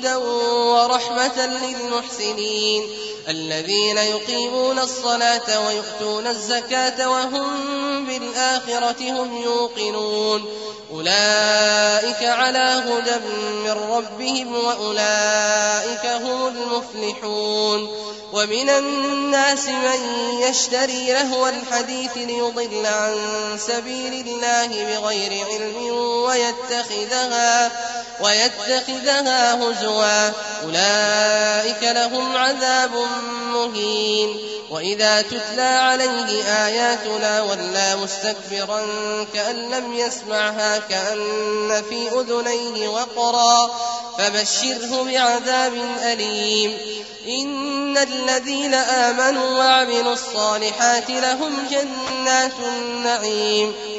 هدى ورحمة للمحسنين الذين يقيمون الصلاة ويؤتون الزكاة وهم بالآخرة هم يوقنون أولئك على هدى من ربهم وأولئك هم المفلحون ومن الناس من يشتري لهو الحديث ليضل عن سبيل الله بغير علم ويتخذها ويتخذها هزوا أولئك لهم عذاب مهين وإذا تتلى عليه آياتنا ولى مستكبرا كأن لم يسمعها كأن في أذنيه وقرا فبشره بعذاب أليم إن الذين آمنوا وعملوا الصالحات لهم جنات النعيم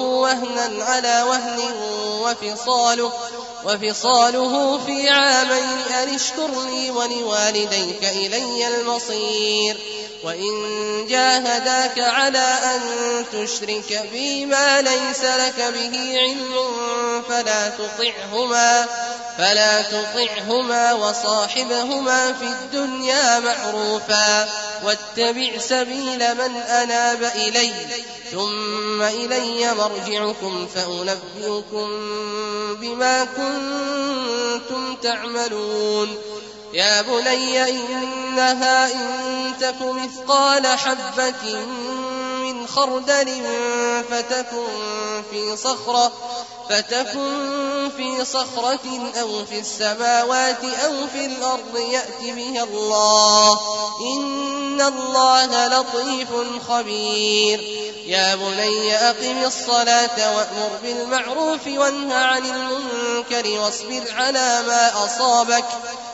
وهنا على وهن وفصاله وفصاله في عامين أن اشكر لي ولوالديك إلي المصير. وإن جاهداك على أن تشرك بي ما ليس لك به علم فلا تطعهما فلا تطعهما وصاحبهما في الدنيا معروفا واتبع سبيل من أناب إلي ثم إلي مرجعكم فأنبئكم بما كنتم تعملون يا بني إنها إن تك مثقال حبة من خردل فتكن في صخرة فتكن في صخرة أو في السماوات أو في الأرض يأت بها الله. إن الله لطيف خبير. يا بني أقم الصلاة وأمر بالمعروف وانه عن المنكر واصبر على ما أصابك.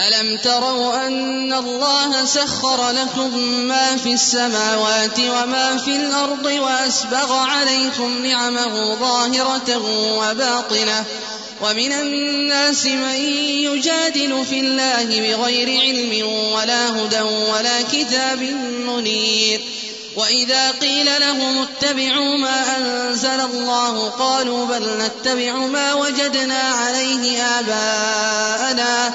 ألم تروا أن الله سخر لكم ما في السماوات وما في الأرض وأسبغ عليكم نعمه ظاهرة وباطنة ومن الناس من يجادل في الله بغير علم ولا هدى ولا كتاب منير وإذا قيل لهم اتبعوا ما أنزل الله قالوا بل نتبع ما وجدنا عليه آباءنا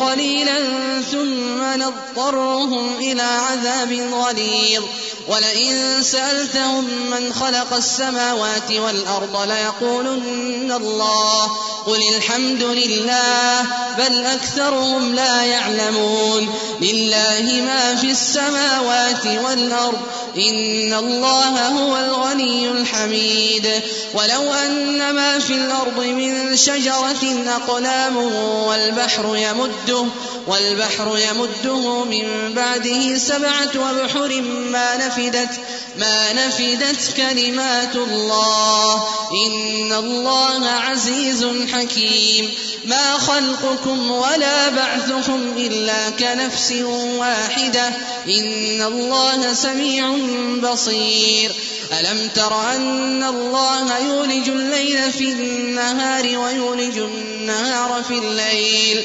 قليلا ثم نضطرهم إلى عذاب غليظ. ولئن سألتهم من خلق السماوات والأرض ليقولن الله. قل الحمد لله بل أكثرهم لا يعلمون. لله ما في السماوات والأرض إن الله هو الغني الحميد ولو أن ما في الأرض من شجرة أقلام والبحر يمده والبحر يمده من بعده سبعة أبحر ما نفدت ما نفدت كلمات الله. إن الله عزيز حكيم. ما خلقكم ولا بعثكم إلا كنفس واحدة. إن الله سميع بصير. ألم تر أن الله يولج الليل في النهار ويولج النهار في الليل؟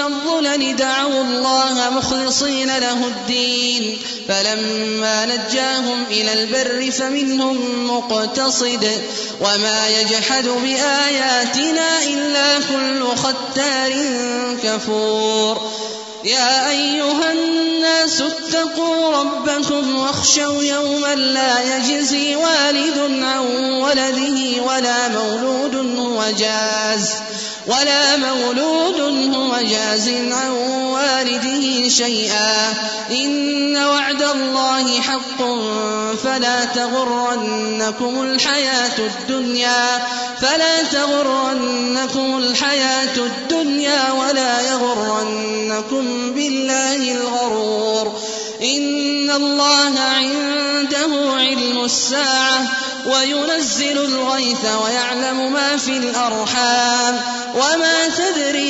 كالظلل دعوا الله مخلصين له الدين. فلما نجاهم إلى البر فمنهم مقتصد. وما يجحد بآياتنا إلا كل ختار كفور. يا أيها الناس اتقوا ربكم واخشوا يوما لا يجزي والد عن ولده ولا مولود هو جاز ولا مولود هو جاز عن والده شيئا. إن وعد الله حق فلا تغرنكم الحياة الدنيا. فلا تغرنكم الحياة الدنيا ولا يغرنكم بالله الغرور. إن الله عنده علم الساعة وينزل الغيث ويعلم ما في الأرحام. وما تدري